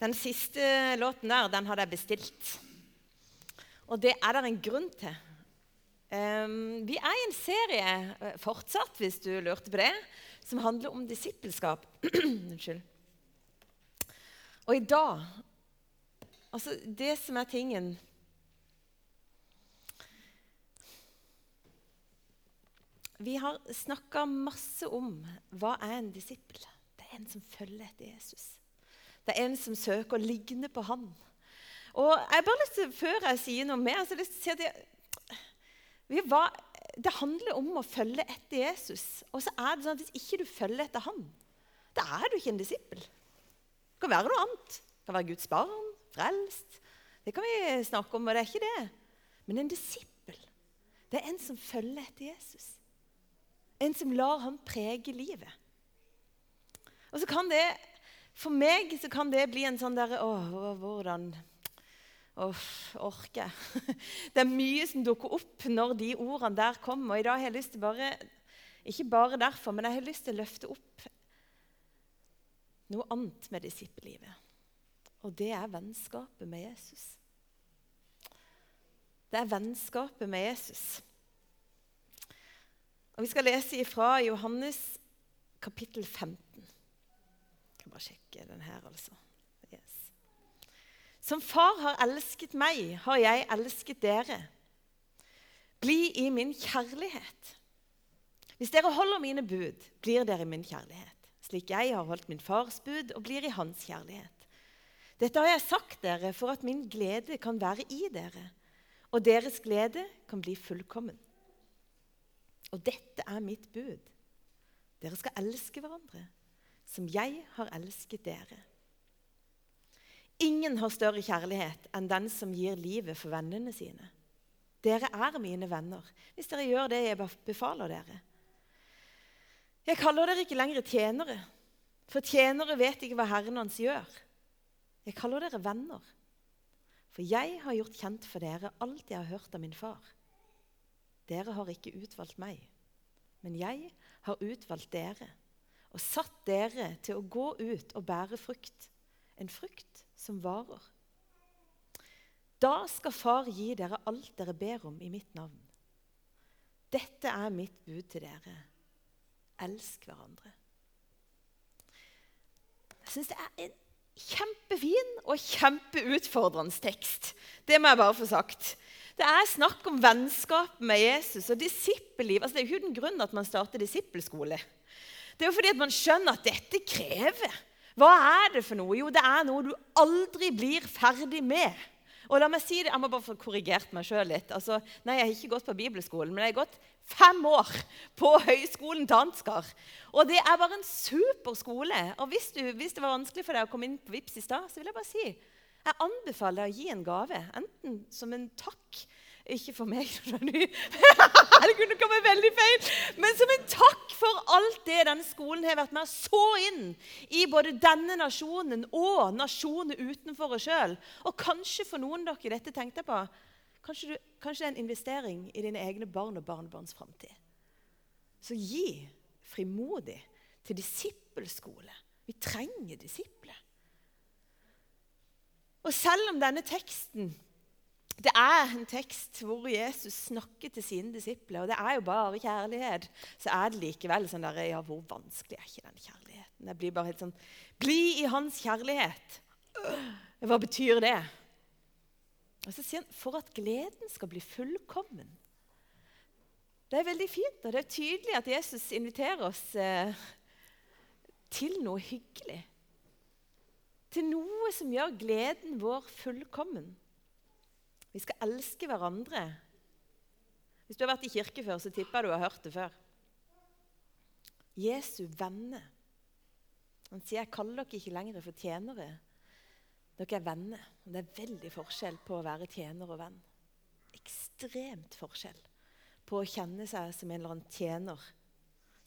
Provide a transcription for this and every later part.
Den siste låten der, den hadde jeg bestilt. Og det er det en grunn til. Um, vi er i en serie eh, fortsatt, hvis du lurte på det, som handler om disippelskap. Unnskyld. Og i dag Altså, det som er tingen Vi har snakka masse om hva er en disippel Det er en som følger etter Jesus. Det er en som søker å ligne på han. Og jeg bare lyst til, Før jeg sier noe mer, så har jeg lyst til å si at det, var, det handler om å følge etter Jesus. Og så er det sånn at Hvis ikke du følger etter han, da er du ikke en disippel. Det kan være noe annet. Det kan være Guds barn, frelst. Det kan vi snakke om, og det er ikke det. Men en disippel, det er en som følger etter Jesus. En som lar han prege livet. Og så kan det for meg så kan det bli en sånn derre Å, hvordan Åh, orker jeg? Det er mye som dukker opp når de ordene der kommer. Og i dag har jeg lyst til bare Ikke bare derfor, men jeg har lyst til å løfte opp noe annet med disippellivet. Og det er vennskapet med Jesus. Det er vennskapet med Jesus. Og Vi skal lese ifra Johannes kapittel 15 skal bare sjekke den her, altså. Yes. Som far har elsket meg, har jeg elsket dere. Bli i min kjærlighet. Hvis dere holder mine bud, blir dere min kjærlighet, slik jeg har holdt min fars bud og blir i hans kjærlighet. Dette har jeg sagt dere for at min glede kan være i dere, og deres glede kan bli fullkommen. Og dette er mitt bud. Dere skal elske hverandre som jeg har elsket dere. Ingen har større kjærlighet enn den som gir livet for vennene sine. Dere er mine venner hvis dere gjør det jeg befaler dere. Jeg kaller dere ikke lenger tjenere, for tjenere vet ikke hva Herren hans gjør. Jeg kaller dere venner, for jeg har gjort kjent for dere alt jeg har hørt av min far. Dere har ikke utvalgt meg, men jeg har utvalgt dere og satt dere til å gå ut og bære frukt, en frukt som varer. Da skal Far gi dere alt dere ber om i mitt navn. Dette er mitt bud til dere. Elsk hverandre. Jeg syns det er en kjempefin og kjempeutfordrende tekst. Det må jeg bare få sagt. Det er snakk om vennskap med Jesus og disippelliv. Altså, det er jo ikke uten grunn at man starter disippelskole. Det er jo fordi at man skjønner at dette krever. Hva er det for noe? Jo, det er noe du aldri blir ferdig med. Og la meg si det, Jeg må bare få korrigert meg sjøl litt. Altså, nei, Jeg har ikke gått på bibelskolen, men jeg har gått fem år på Høgskolen dansker. Og det er bare en super skole. Og hvis, du, hvis det var vanskelig for deg å komme inn på VIPS i stad, så vil jeg bare si jeg anbefaler deg å gi en gave. Enten som en takk ikke for meg, det kunne komme veldig feil. Men som en takk for alt det denne skolen har vært med å så inn i både denne nasjonen og nasjoner utenfor oss sjøl. Og kanskje for noen av dere dette tenkte på, kanskje, du, kanskje det er en investering i dine egne barn og barnebarns framtid. Så gi frimodig til disippelskole. Vi trenger disipler. Og selv om denne teksten det er en tekst hvor Jesus snakker til sine disipler, og det er jo bare kjærlighet. Så er det likevel sånn der, ja, Hvor vanskelig er ikke den kjærligheten? Det blir bare helt sånn Bli i hans kjærlighet. Hva betyr det? Og så sier han for at gleden skal bli fullkommen. Det er veldig fint, og det er tydelig at Jesus inviterer oss eh, til noe hyggelig. Til noe som gjør gleden vår fullkommen. Vi skal elske hverandre. Hvis du har vært i kirke før, så tipper jeg du har hørt det før. Jesu venner. Han sier jeg kaller dere ikke lenger for tjenere. Dere er venner. Og det er veldig forskjell på å være tjener og venn. Ekstremt forskjell på å kjenne seg som en eller annen tjener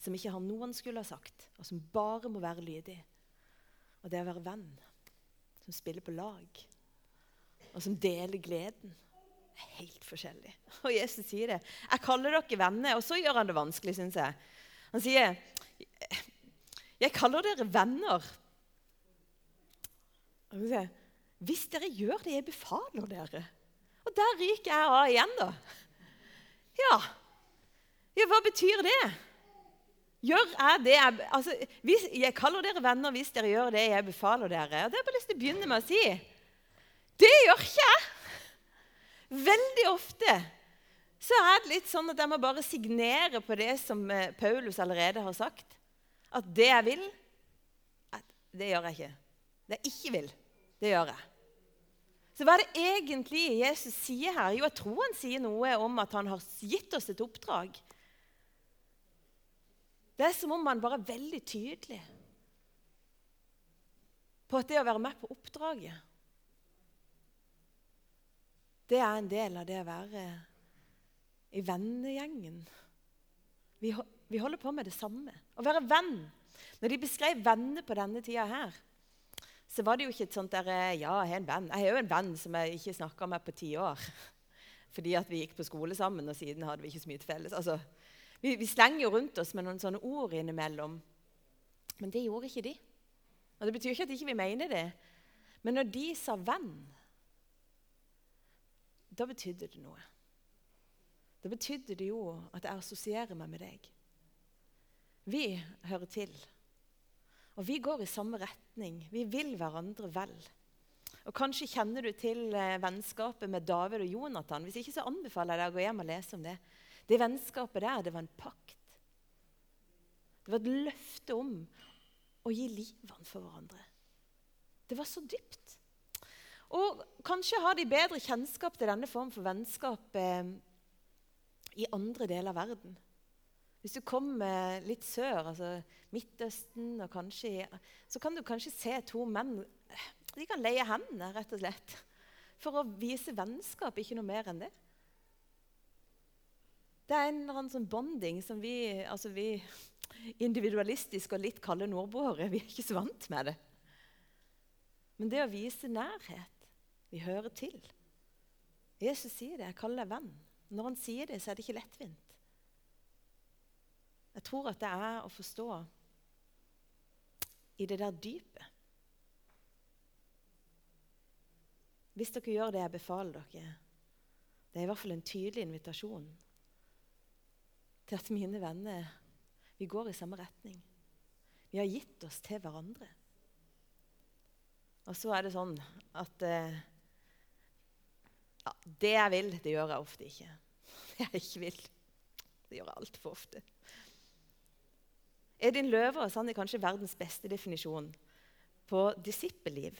som ikke har noe han skulle ha sagt, og som bare må være lydig. Og det å være venn, som spiller på lag, og som deler gleden. Det er helt forskjellig. Og Jesus sier det. 'Jeg kaller dere venner.' Og så gjør han det vanskelig, syns jeg. Han sier, 'Jeg kaller dere venner.' Hvis dere gjør det jeg befaler dere Og der ryker jeg av igjen, da. Ja. ja, hva betyr det? Gjør jeg det jeg, altså, hvis, jeg kaller dere venner hvis dere gjør det jeg befaler dere. Og Det har jeg bare lyst til å begynne med å si. Det gjør ikke jeg. Veldig ofte så er det litt sånn at jeg må bare signere på det som eh, Paulus allerede har sagt. At det jeg vil, det gjør jeg ikke. Det jeg ikke vil, det gjør jeg. Så hva er det egentlig Jesus sier her? Jo, jeg tror han sier noe om at han har gitt oss et oppdrag. Det er som om han bare er veldig tydelig på at det å være med på oppdraget Det er en del av det å være i vennegjengen. Vi, vi holder på med det samme. Å være venn. Når de beskrev venner på denne tida her, så var det jo ikke et sånt der, Ja, jeg har en venn. Jeg har jo en venn som jeg ikke snakka med på ti år. Fordi at vi gikk på skole sammen, og siden hadde vi ikke så mye til felles. Altså, vi, vi, slenger jo rundt oss med noen sånne ord innimellom. Men det gjorde ikke de. Og Det betyr ikke at ikke vi ikke mener det. Men når de sa 'venn', da betydde det noe. Da betydde det jo at jeg assosierer meg med deg. Vi hører til. Og vi går i samme retning. Vi vil hverandre vel. Og Kanskje kjenner du til eh, vennskapet med David og Jonathan. Hvis ikke så anbefaler jeg deg å gå hjem og lese om det. Det vennskapet der, det var en pakt. Det var et løfte om å gi livet for hverandre. Det var så dypt. Og kanskje har de bedre kjennskap til denne form for vennskap eh, i andre deler av verden. Hvis du kommer litt sør, altså Midtøsten, og kanskje, så kan du kanskje se to menn De kan leie hendene, rett og slett, for å vise vennskap, ikke noe mer enn det. Det er en eller annen sånn bonding som vi, altså vi individualistisk og litt kalde nordboere vi er ikke så vant med det. Men det å vise nærhet Vi hører til. Jesus sier det. Jeg kaller deg venn. Når han sier det, så er det ikke lettvint. Jeg tror at det er å forstå i det der dypet. Hvis dere gjør det jeg befaler dere, det er i hvert fall en tydelig invitasjon til at mine venner vi går i samme retning. Vi har gitt oss til hverandre. Og så er det sånn at eh, ja, Det jeg vil, det gjør jeg ofte ikke. Det jeg ikke vil, det gjør jeg altfor ofte. Edin Løvaas er kanskje verdens beste definisjon på disippelliv.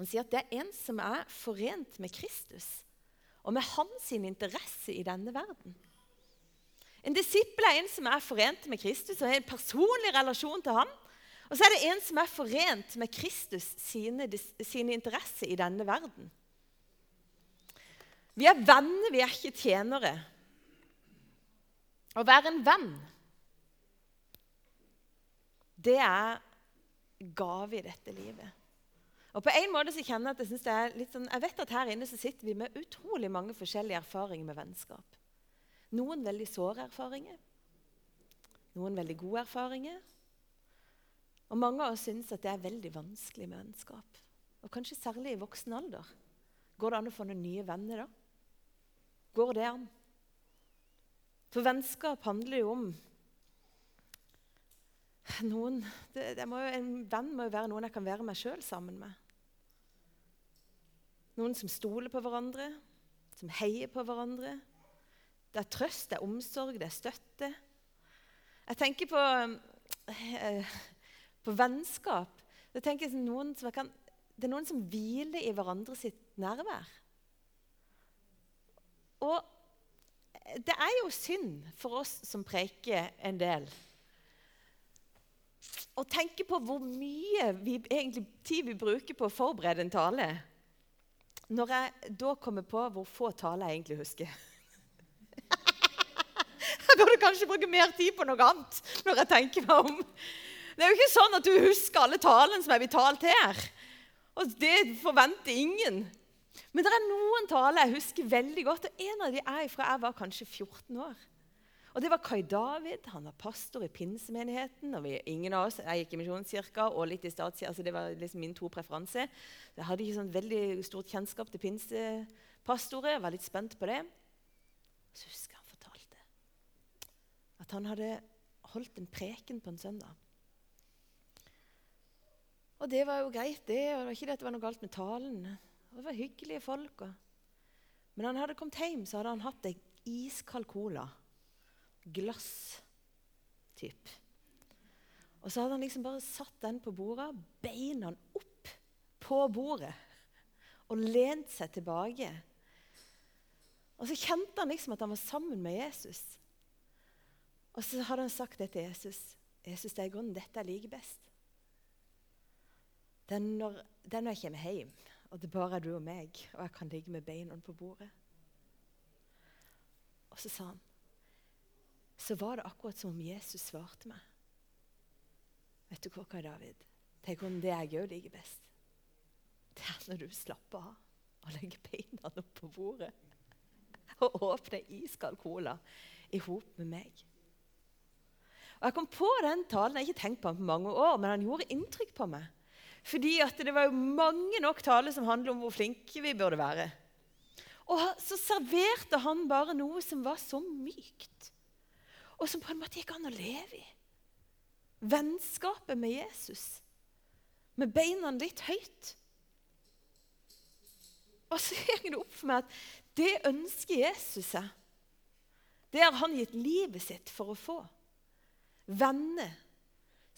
Han sier at det er en som er forent med Kristus og med hans interesse i denne verden. En disippel er en som er forent med Kristus og har en personlig relasjon til ham. Og så er det en som er forent med Kristus sine, sine interesser i denne verden. Vi er venner, vi er ikke tjenere. Å være en venn, det er gave i dette livet. Og på en måte så kjenner Jeg at jeg synes det er litt sånn, jeg vet at her inne så sitter vi med utrolig mange forskjellige erfaringer med vennskap. Noen veldig såre erfaringer, noen veldig gode erfaringer. Og mange av oss syns at det er veldig vanskelig med vennskap. Og kanskje særlig i voksen alder. Går det an å få noen nye venner da? Går det an? For vennskap handler jo om noen det, det jo, En venn må jo være noen jeg kan være meg sjøl sammen med. Noen som stoler på hverandre, som heier på hverandre, det er trøst, det er omsorg, det er støtte. Jeg tenker på, eh, på vennskap. Jeg tenker noen kan, det er noen som hviler i hverandre sitt nærvær. Og det er jo synd for oss som preker en del, å tenke på hvor mye vi, egentlig, tid vi bruker på å forberede en tale, når jeg da kommer på hvor få taler jeg egentlig husker. Jeg burde kanskje bruke mer tid på noe annet når jeg tenker meg om. Det er jo ikke sånn at du husker alle talene som er betalt her. Og det forventer ingen. Men det er noen taler jeg husker veldig godt, og en av dem er fra jeg var kanskje 14 år. Og det var Kai David. Han var pastor i pinsemenigheten. og vi, Ingen av oss, Jeg gikk i Misjonskirka og litt i statskirka. Altså det var liksom mine to preferanser. Jeg hadde ikke sånn veldig stort kjennskap til pinsepastorer. Jeg var litt spent på det. Så husker jeg han fortalte at han hadde holdt en preken på en søndag. Og det var jo greit, det. og Det var ikke det at det var noe galt med talen. Det var hyggelige folk. Men han hadde kommet hjem, så hadde han hatt ei iskald cola. Glass typ. Og så hadde han liksom bare satt den på bordet, beina opp på bordet og lent seg tilbake. Og så kjente han liksom at han var sammen med Jesus. Og så hadde han sagt det til Jesus. Jesus, det er grunnen dette jeg liker best. Det er når, det er når jeg kommer hjem, og det bare er du og meg, og jeg kan ligge med beina på bordet. Og så sa han Så var det akkurat som om Jesus svarte meg. Vet du hva, David? Tenk om det jeg òg liker best. Det er når du slapper av og legger beina opp på bordet og åpner iskald cola i hop med meg. Og Jeg kom på den talen jeg ikke tenkt på den på mange år, men han gjorde inntrykk på meg. Fordi det var jo mange nok taler som handler om hvor flinke vi burde være. Og så serverte han bare noe som var så mykt, og som på en måte gikk an å leve i. Vennskapet med Jesus, med beina litt høyt. Og så gikk det opp for meg at det ønsker Jesus seg. Det har han gitt livet sitt for å få. Venner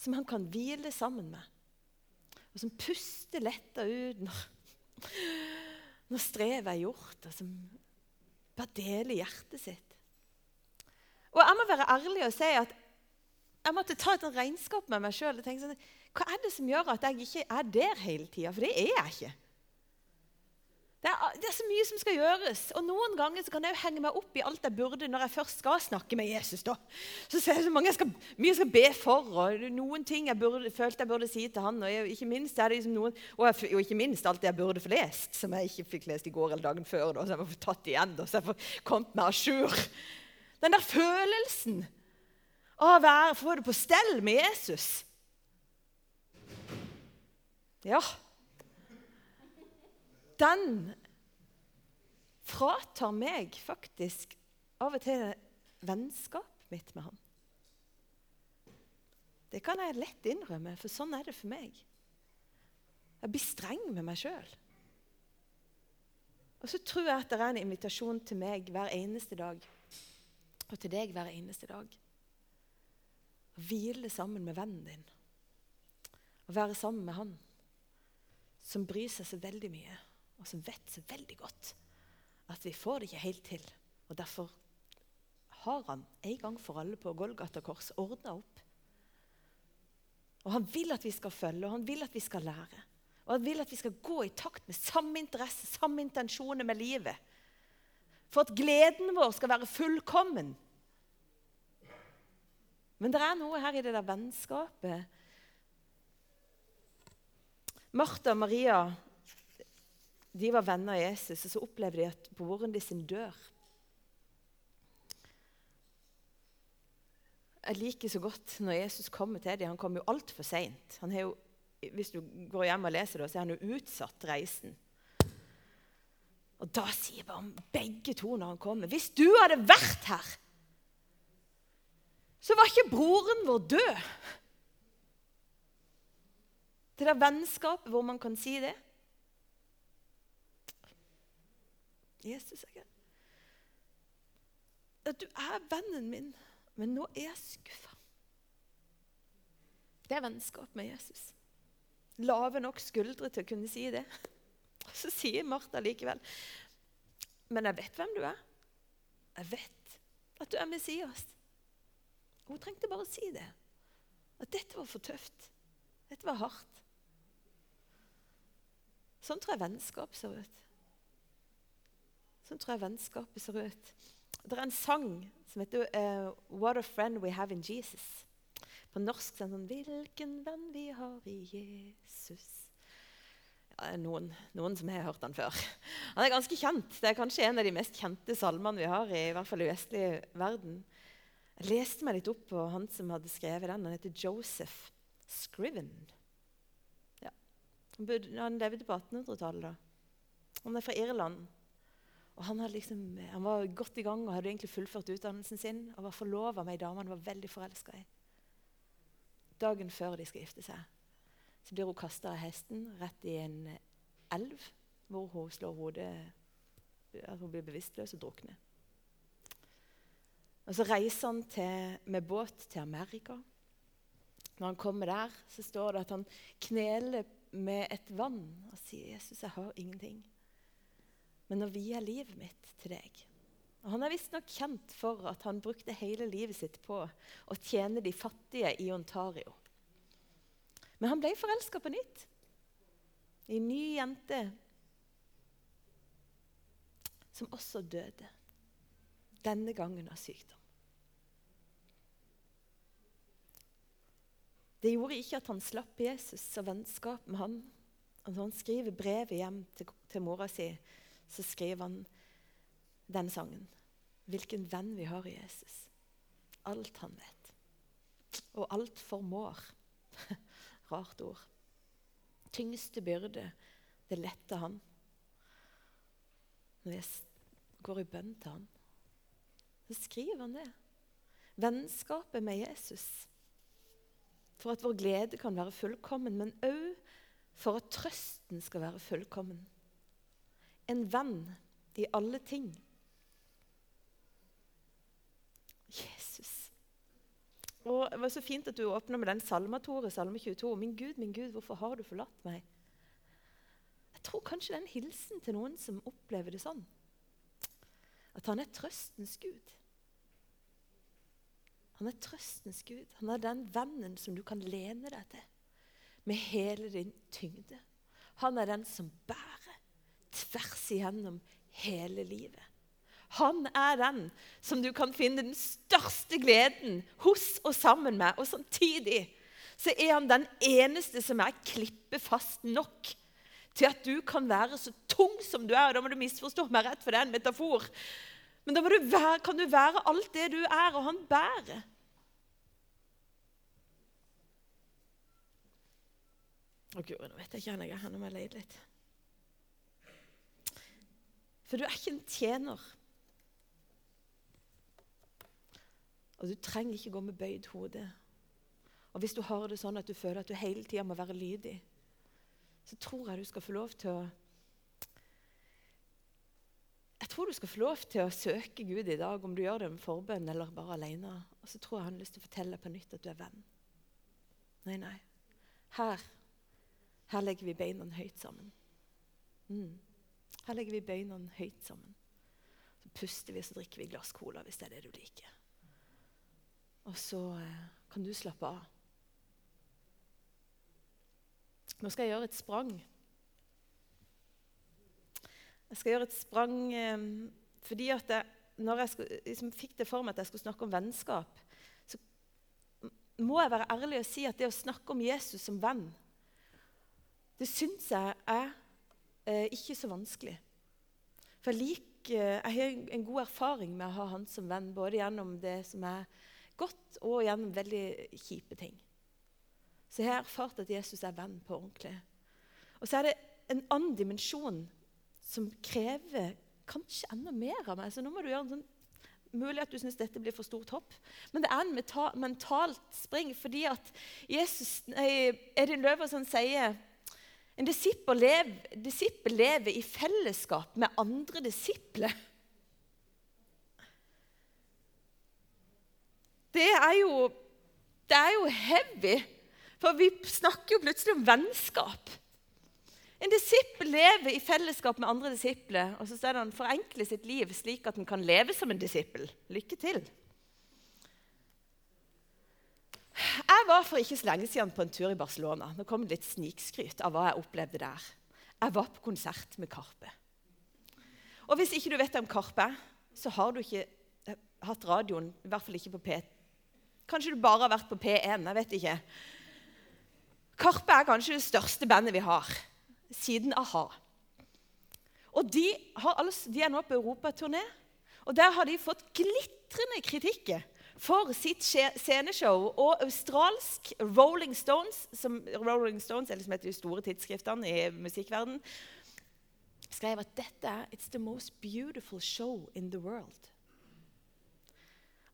som han kan hvile sammen med og som puster letta ut når, når strevet er gjort, og som bare deler hjertet sitt. Og jeg må være ærlig og si at jeg måtte ta et regnskap med meg sjøl. Sånn, hva er det som gjør at jeg ikke er der hele tida? For det er jeg ikke. Det er, det er, så mye som skal gjøres. Og Noen ganger kan jeg henge meg opp i alt jeg burde når jeg først skal snakke med Jesus. da. Så ser jeg så jeg skal, mye jeg skal be for, og noen ting jeg burde, følte jeg burde si til han. Og, jeg, ikke minst er det liksom noen, og, jeg, og, ikke minst alt det jeg burde få lest, som jeg ikke fikk lest i går eller dagen før. Da, så jeg må få tatt igjen, da, så jeg får kommet meg jour. Den der følelsen av å være, få det på stell med Jesus. Ja, den fratar meg faktisk av og til vennskapet mitt med han. Det kan jeg lett innrømme, for sånn er det for meg. Jeg blir streng med meg sjøl. Og så tror jeg at det er en invitasjon til meg hver eneste dag, og til deg hver eneste dag. Å hvile sammen med vennen din. Å være sammen med han som bryr seg så veldig mye og som vet så veldig godt at vi får det ikke helt til. Og Derfor har han en gang for alle på Golgata kors ordna opp. Og Han vil at vi skal følge, og han vil at vi skal lære. Og han vil at vi skal gå i takt med samme interesse, samme intensjoner med livet. For at gleden vår skal være fullkommen. Men det er noe her i det der vennskapet. Martha og Maria de var venner av Jesus, og så opplevde de at broren de dør. Jeg liker så godt når Jesus kommer til dem. Han kommer jo altfor seint. Hvis du går hjem og leser det, så er han jo utsatt reisen. Og da sier bare begge to når han kommer Hvis du hadde vært her, så var ikke broren vår død. Det der vennskapet hvor man kan si det. Jesus, jeg at du er vennen min, men nå er jeg skuffa. Det er vennskap med Jesus. Lave nok skuldre til å kunne si det. Så sier Martha likevel Men jeg vet hvem du er. Jeg vet at du er Messias. Hun trengte bare å si det. At dette var for tøft. Dette var hardt. Sånn tror jeg vennskap ser ut. Sånn tror jeg vennskapet ser ut. Det er en sang som heter uh, 'What a Friend We Have in Jesus'. På norsk er det sånn 'Hvilken venn vi har i Jesus'. Ja, noen, noen, som har hørt den før. Han er ganske kjent. Det er kanskje en av de mest kjente salmene vi har, i, i hvert fall i vestlig verden. Jeg leste meg litt opp på han som hadde skrevet den. Han heter Joseph Scriven. Ja. Han levde på 1800-tallet. Han er fra Irland. Og han, liksom, han, var godt i gang og hadde egentlig fullført utdannelsen sin og var forlova med ei dame han var veldig forelska i. Dagen før de skal gifte seg, så blir hun kasta av hesten rett i en elv, hvor hun slår hodet at Hun blir bevisstløs og drukner. Og Så reiser han til, med båt til Amerika. Når han kommer der, så står det at han kneler med et vann og sier, 'Jesus, jeg har ingenting.' Men å vie livet mitt til deg. Og Han er visstnok kjent for at han brukte hele livet sitt på å tjene de fattige i Ontario. Men han ble forelska på nytt. I en ny jente som også døde. Denne gangen av sykdom. Det gjorde ikke at han slapp Jesus og vennskap med han. Og han skriver brevet hjem til, til mora si, så skriver han den sangen. Hvilken venn vi har i Jesus. Alt han vet. Og alt formår. Rart ord. Tyngste byrde, det letter han. Når jeg går i bønn til han, så skriver han det. Vennskapet med Jesus. For at vår glede kan være fullkommen, men òg for at trøsten skal være fullkommen en venn i alle ting. Jesus. Og Det var så fint at du åpna med den salmetore, salme 22. Min Gud, min Gud, hvorfor har du forlatt meg? Jeg tror kanskje det er en hilsen til noen som opplever det sånn. At han er trøstens Gud. Han er trøstens Gud. Han er den vennen som du kan lene deg til med hele din tyngde. Han er den som bærer tvers igjennom hele livet. Han er den som du kan finne den største gleden hos og sammen med. Og samtidig så er han den eneste som er klippefast nok til at du kan være så tung som du er. og Da må du misforstå meg rett, for det er en metafor. Men da du være, kan du være alt det du er, og han bærer. Å, guri, nå vet jeg ikke hvor jeg er. henne må jeg leie litt. For du er ikke en tjener. Og du trenger ikke gå med bøyd hode. Og hvis du har det sånn at du føler at du hele tida må være lydig, så tror jeg du skal få lov til å Jeg tror du skal få lov til å søke Gud i dag, om du gjør det med forbønn eller bare alene. Og så tror jeg han har lyst til å fortelle på nytt at du er venn. Nei, nei. Her, her legger vi beina høyt sammen. Mm. Her legger vi beina høyt sammen. Så puster vi og så drikker vi et glass cola hvis det er det du liker. Og så eh, kan du slappe av. Nå skal jeg gjøre et sprang. Jeg skal gjøre et sprang eh, fordi at jeg, når jeg skulle, liksom fikk det for meg at jeg skulle snakke om vennskap, så må jeg være ærlig og si at det å snakke om Jesus som venn, det syns jeg er eh, ikke så vanskelig. For jeg, liker, jeg har en god erfaring med å ha han som venn, både gjennom det som er godt, og gjennom veldig kjipe ting. Så jeg har erfart at Jesus er venn på ordentlig. Og så er det en annen dimensjon som krever kanskje enda mer av meg. Så nå må du gjøre en sånn Mulig at du syns dette blir for stort hopp, men det er en mentalt spring. Fordi at Jesus, Edin Løverson sier en disippel lever, lever i fellesskap med andre disipler. Det er jo, det er jo heavy, for vi snakker jo plutselig om vennskap. En disippel lever i fellesskap med andre disipler, og så står han forenkler sitt liv slik at han kan leve som en disippel. Lykke til. Jeg var for ikke så lenge siden på en tur i Barcelona. Nå kom det litt snikskryt av hva jeg opplevde der. Jeg var på konsert med Karpe. Og hvis ikke du vet om Karpe, så har du ikke eh, hatt radioen, i hvert fall ikke på P... Kanskje du bare har vært på P1. Jeg vet ikke. Karpe er kanskje det største bandet vi har, siden a-ha. Og de, har, de, er nå på europaturné, og der har de fått glitrende kritikker for sitt sceneshow. Og australsk Rolling Stones, som Rolling Stones er liksom et av de store tidsskriftene i musikkverden, skrev at dette er It's the most beautiful show in the world.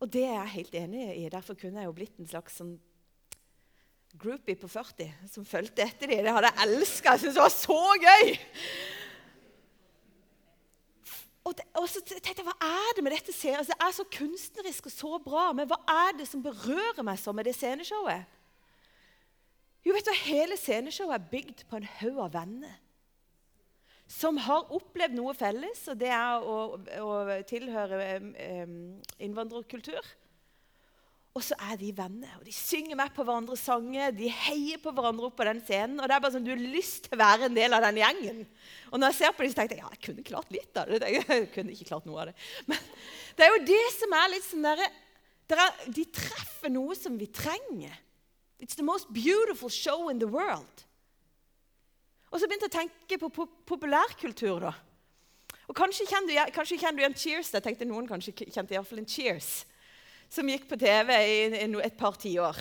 Og det er jeg helt enig i. Derfor kunne jeg jo blitt en slags sånn groupie på 40 som fulgte etter dem. Det hadde jeg elska. Jeg syntes det var så gøy! Og, så tenkte jeg, Hva er det med dette altså, Det er så kunstnerisk og så bra, men hva er det som berører meg så med det sceneshowet? Jo, vet du, Hele sceneshowet er bygd på en haug av venner som har opplevd noe felles, og det er å, å tilhøre um, innvandrerkultur. Og så er de venner, og de synger med på hverandres sanger. De heier på hverandre opp på den scenen. og det er bare sånn, Du har lyst til å være en del av den gjengen. Og når jeg ser på dem, så tenkte jeg ja, jeg kunne klart litt av det. Jeg kunne ikke klart noe av det. Men det er jo det som er litt sånn der, De treffer noe som vi trenger. It's the most beautiful show in the world. Og så begynte jeg å tenke på populærkultur. da. Og Kanskje kjenner du, igjen Cheers. Jeg tenkte noen kanskje kjente i hvert fall en Cheers som gikk på TV i et par tiår.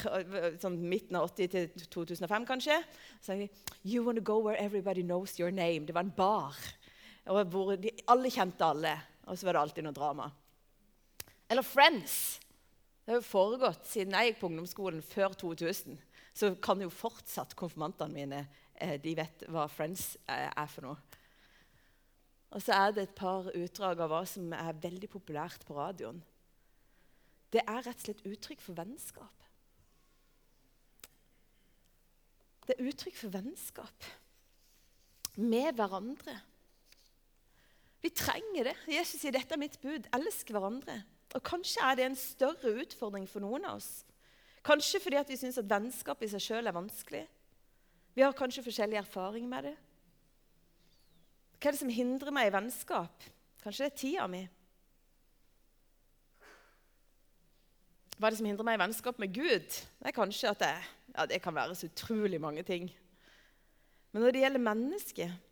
Sånn midten av 80 til 2005, kanskje. Så de, You wanna go where everybody knows your name. Det var en bar hvor de, alle kjente alle. Og så var det alltid noe drama. Eller Friends. Det har jo foregått siden jeg gikk på ungdomsskolen før 2000. Så kan jo fortsatt konfirmantene mine eh, de vet hva Friends eh, er for noe. Og så er det et par utdrag av hva som er veldig populært på radioen det er rett og slett uttrykk for vennskap. Det er uttrykk for vennskap med hverandre. Vi trenger det. Jesus sier dette er mitt bud. Elsk hverandre. Og Kanskje er det en større utfordring for noen av oss. Kanskje fordi vi syns at vennskap i seg sjøl er vanskelig. Vi har kanskje forskjellig erfaring med det. Hva er det som hindrer meg i vennskap? Kanskje det er tida mi. Hva er det som hindrer meg i vennskap med Gud? Det er kanskje at det, ja, det kan være så utrolig mange ting. Men når det gjelder mennesket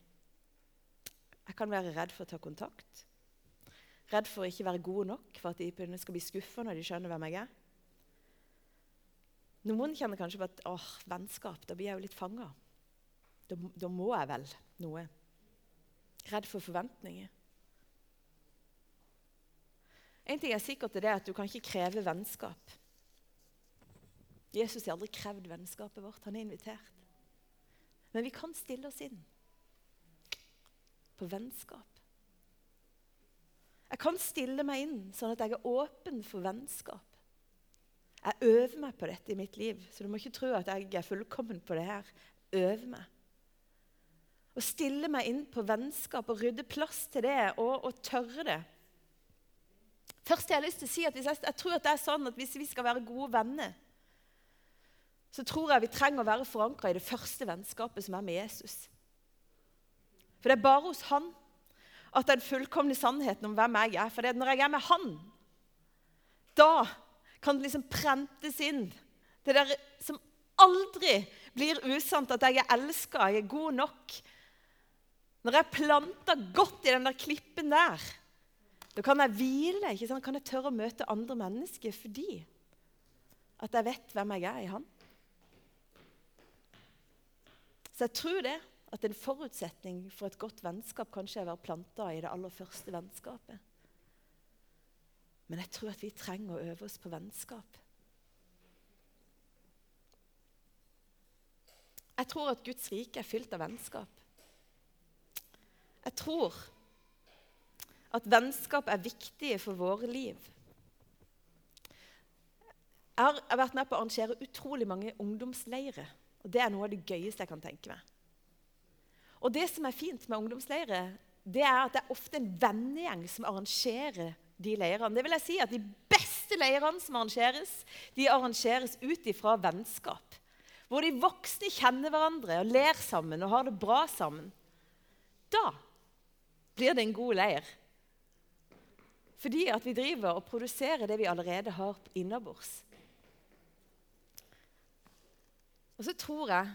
Jeg kan være redd for å ta kontakt. Redd for å ikke være god nok, for at de skal bli skuffa når de skjønner hvem jeg er. Noen kjenner kanskje på at åh, vennskap, da blir jeg jo litt fanga. Da, da må jeg vel noe. Redd for forventninger. En ting er sikkert det er at du kan ikke kreve vennskap. Jesus har aldri krevd vennskapet vårt. Han er invitert. Men vi kan stille oss inn på vennskap. Jeg kan stille meg inn sånn at jeg er åpen for vennskap. Jeg øver meg på dette i mitt liv, så du må ikke tro at jeg er fullkommen på det her. Øver meg. Å stille meg inn på vennskap og rydde plass til det og, og tørre det. Først har jeg lyst til å si at jeg, jeg, tror at det er sånn at Hvis vi skal være gode venner, så tror jeg vi trenger å være forankra i det første vennskapet som er med Jesus. For det er bare hos han at den fullkomne sannheten om hvem jeg er. For når jeg er med han, da kan det liksom prentes inn det der som aldri blir usant, at jeg er elska, jeg er god nok. Når jeg planter godt i den der klippen der, da kan jeg hvile. ikke sant? Kan jeg tørre å møte andre mennesker fordi at jeg vet hvem jeg er i Han? Så jeg tror det at en forutsetning for et godt vennskap kanskje er å være planta i det aller første vennskapet. Men jeg tror at vi trenger å øve oss på vennskap. Jeg tror at Guds rike er fylt av vennskap. Jeg tror at vennskap er viktige for våre liv. Jeg har vært med på å arrangere utrolig mange ungdomsleirer. og Det er noe av det gøyeste jeg kan tenke meg. Og Det som er fint med ungdomsleirer, det er at det er ofte en vennegjeng som arrangerer de leirene. Det vil jeg si at De beste leirene som arrangeres, de arrangeres ut ifra vennskap. Hvor de voksne kjenner hverandre og ler sammen og har det bra sammen. Da blir det en god leir. Fordi at vi driver og produserer det vi allerede har innabords. Og så tror jeg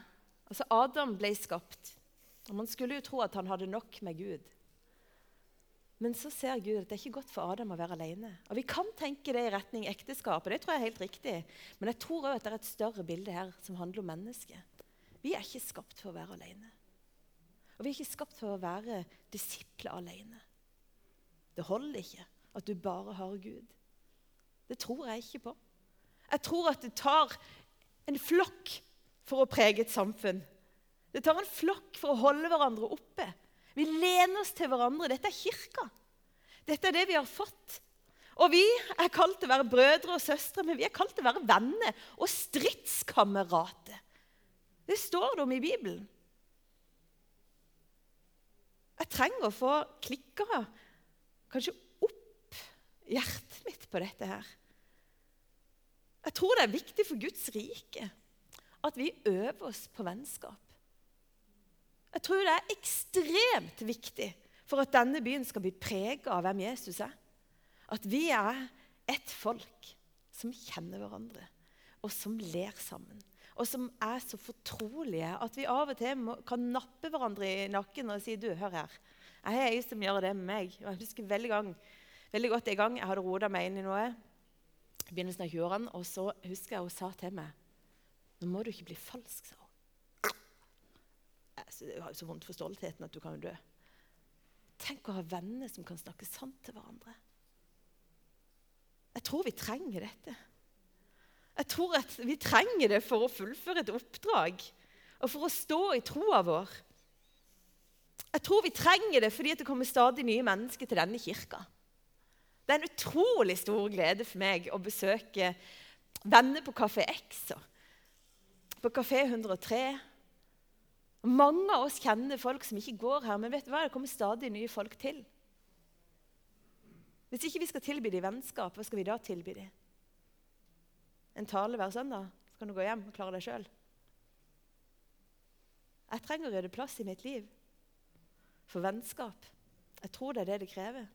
Altså, Adam ble skapt, og man skulle jo tro at han hadde nok med Gud. Men så ser Gud at det er ikke godt for Adam å være alene. Og Vi kan tenke det i retning ekteskap, og det tror jeg er helt riktig. Men jeg tror òg at det er et større bilde her som handler om mennesket. Vi er ikke skapt for å være alene. Og vi er ikke skapt for å være disipler alene. Det holder ikke at du bare har Gud. Det tror jeg ikke på. Jeg tror at det tar en flokk for å prege et samfunn. Det tar en flokk for å holde hverandre oppe. Vi lener oss til hverandre. Dette er kirka. Dette er det vi har fått. Og vi er kalt til å være brødre og søstre, men vi er kalt til å være venner og stridskamerater. Det står det om i Bibelen. Jeg trenger å få klikka kanskje hjertet mitt på dette her. Jeg tror det er viktig for Guds rike at vi øver oss på vennskap. Jeg tror det er ekstremt viktig for at denne byen skal bli prega av hvem Jesus er. At vi er et folk som kjenner hverandre, og som ler sammen. Og som er så fortrolige at vi av og til må, kan nappe hverandre i nakken og si du, hør her. Jeg har ei som gjør det med meg. Jeg husker veldig, gang, veldig godt en gang jeg hadde rota meg inn i noe. i begynnelsen av 20-årene, Og så husker jeg hun sa til meg Nå må du ikke bli falsk, sa hun. Jeg har jo så vondt for stoltheten at du kan jo dø. Tenk å ha venner som kan snakke sant til hverandre. Jeg tror vi trenger dette. Jeg tror at vi trenger det for å fullføre et oppdrag og for å stå i troa vår. Jeg tror vi trenger det fordi det kommer stadig nye mennesker til denne kirka. Det er en utrolig stor glede for meg å besøke venner på Kafé X på Kafé 103 mange av oss kjenner folk som ikke går her, men vet du hva? det kommer stadig nye folk til. Hvis ikke vi skal tilby dem vennskap, hva skal vi da tilby dem? En tale hver søndag? Så kan du gå hjem og klare deg sjøl. Jeg trenger å rydde plass i mitt liv for vennskap. Jeg tror det er det det krever.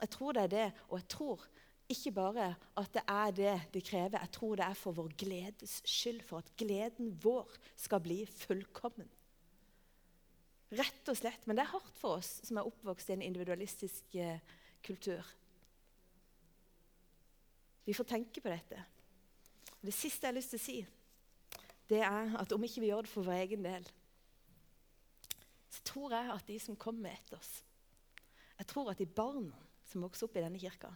Jeg tror det er det, og jeg tror ikke bare at det er det det krever, jeg tror det er for vår gledes skyld, for at gleden vår skal bli fullkommen. Rett og slett. Men det er hardt for oss som er oppvokst i en individualistisk eh, kultur. Vi får tenke på dette. Det siste jeg har lyst til å si, det er at om ikke vi gjør det for vår egen del, så tror jeg at de som kommer etter oss Jeg tror at de barna som vokser opp i denne kirka,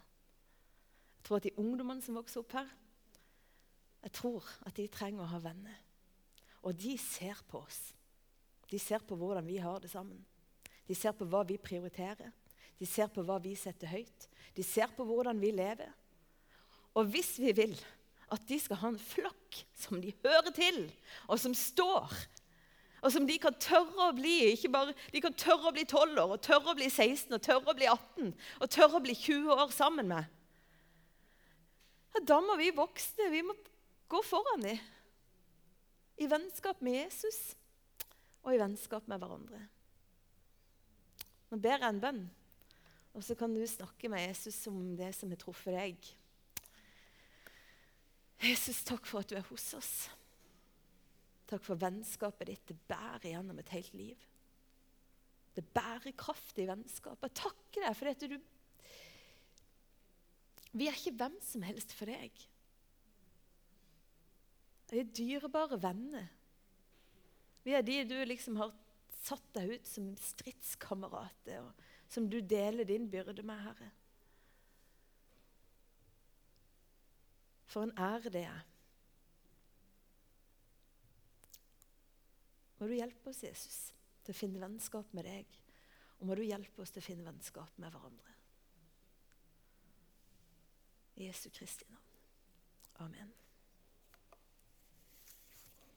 jeg tror at de ungdommene som vokser opp her, jeg tror at de trenger å ha venner. Og de ser på oss. De ser på hvordan vi har det sammen. De ser på hva vi prioriterer. De ser på hva vi setter høyt. De ser på hvordan vi lever. Og hvis vi vil at de skal ha en flokk som de hører til, og som står, og som de kan tørre å bli bare, De kan tørre å bli 12 år, og tørre å bli 16, og tørre å bli 18 og tørre å bli 20 år sammen med, da må vi voksne vi må gå foran dem. I vennskap med Jesus og i vennskap med hverandre. Nå ber jeg en bønn, og så kan du snakke med Jesus om det som har truffet deg. Jesus, takk for at du er hos oss. Takk for vennskapet ditt. Det bærer gjennom et helt liv. Det bærekraftige vennskap. Jeg takker deg for at du vi er ikke hvem som helst for deg. Vi er dyrebare venner. Vi er de du liksom har satt deg ut som stridskamerater, og som du deler din byrde med, Herre. For en ære det er. Må du hjelpe oss, Jesus, til å finne vennskap med deg. Og må du hjelpe oss til å finne vennskap med hverandre. I Jesu Kristi navn. Amen.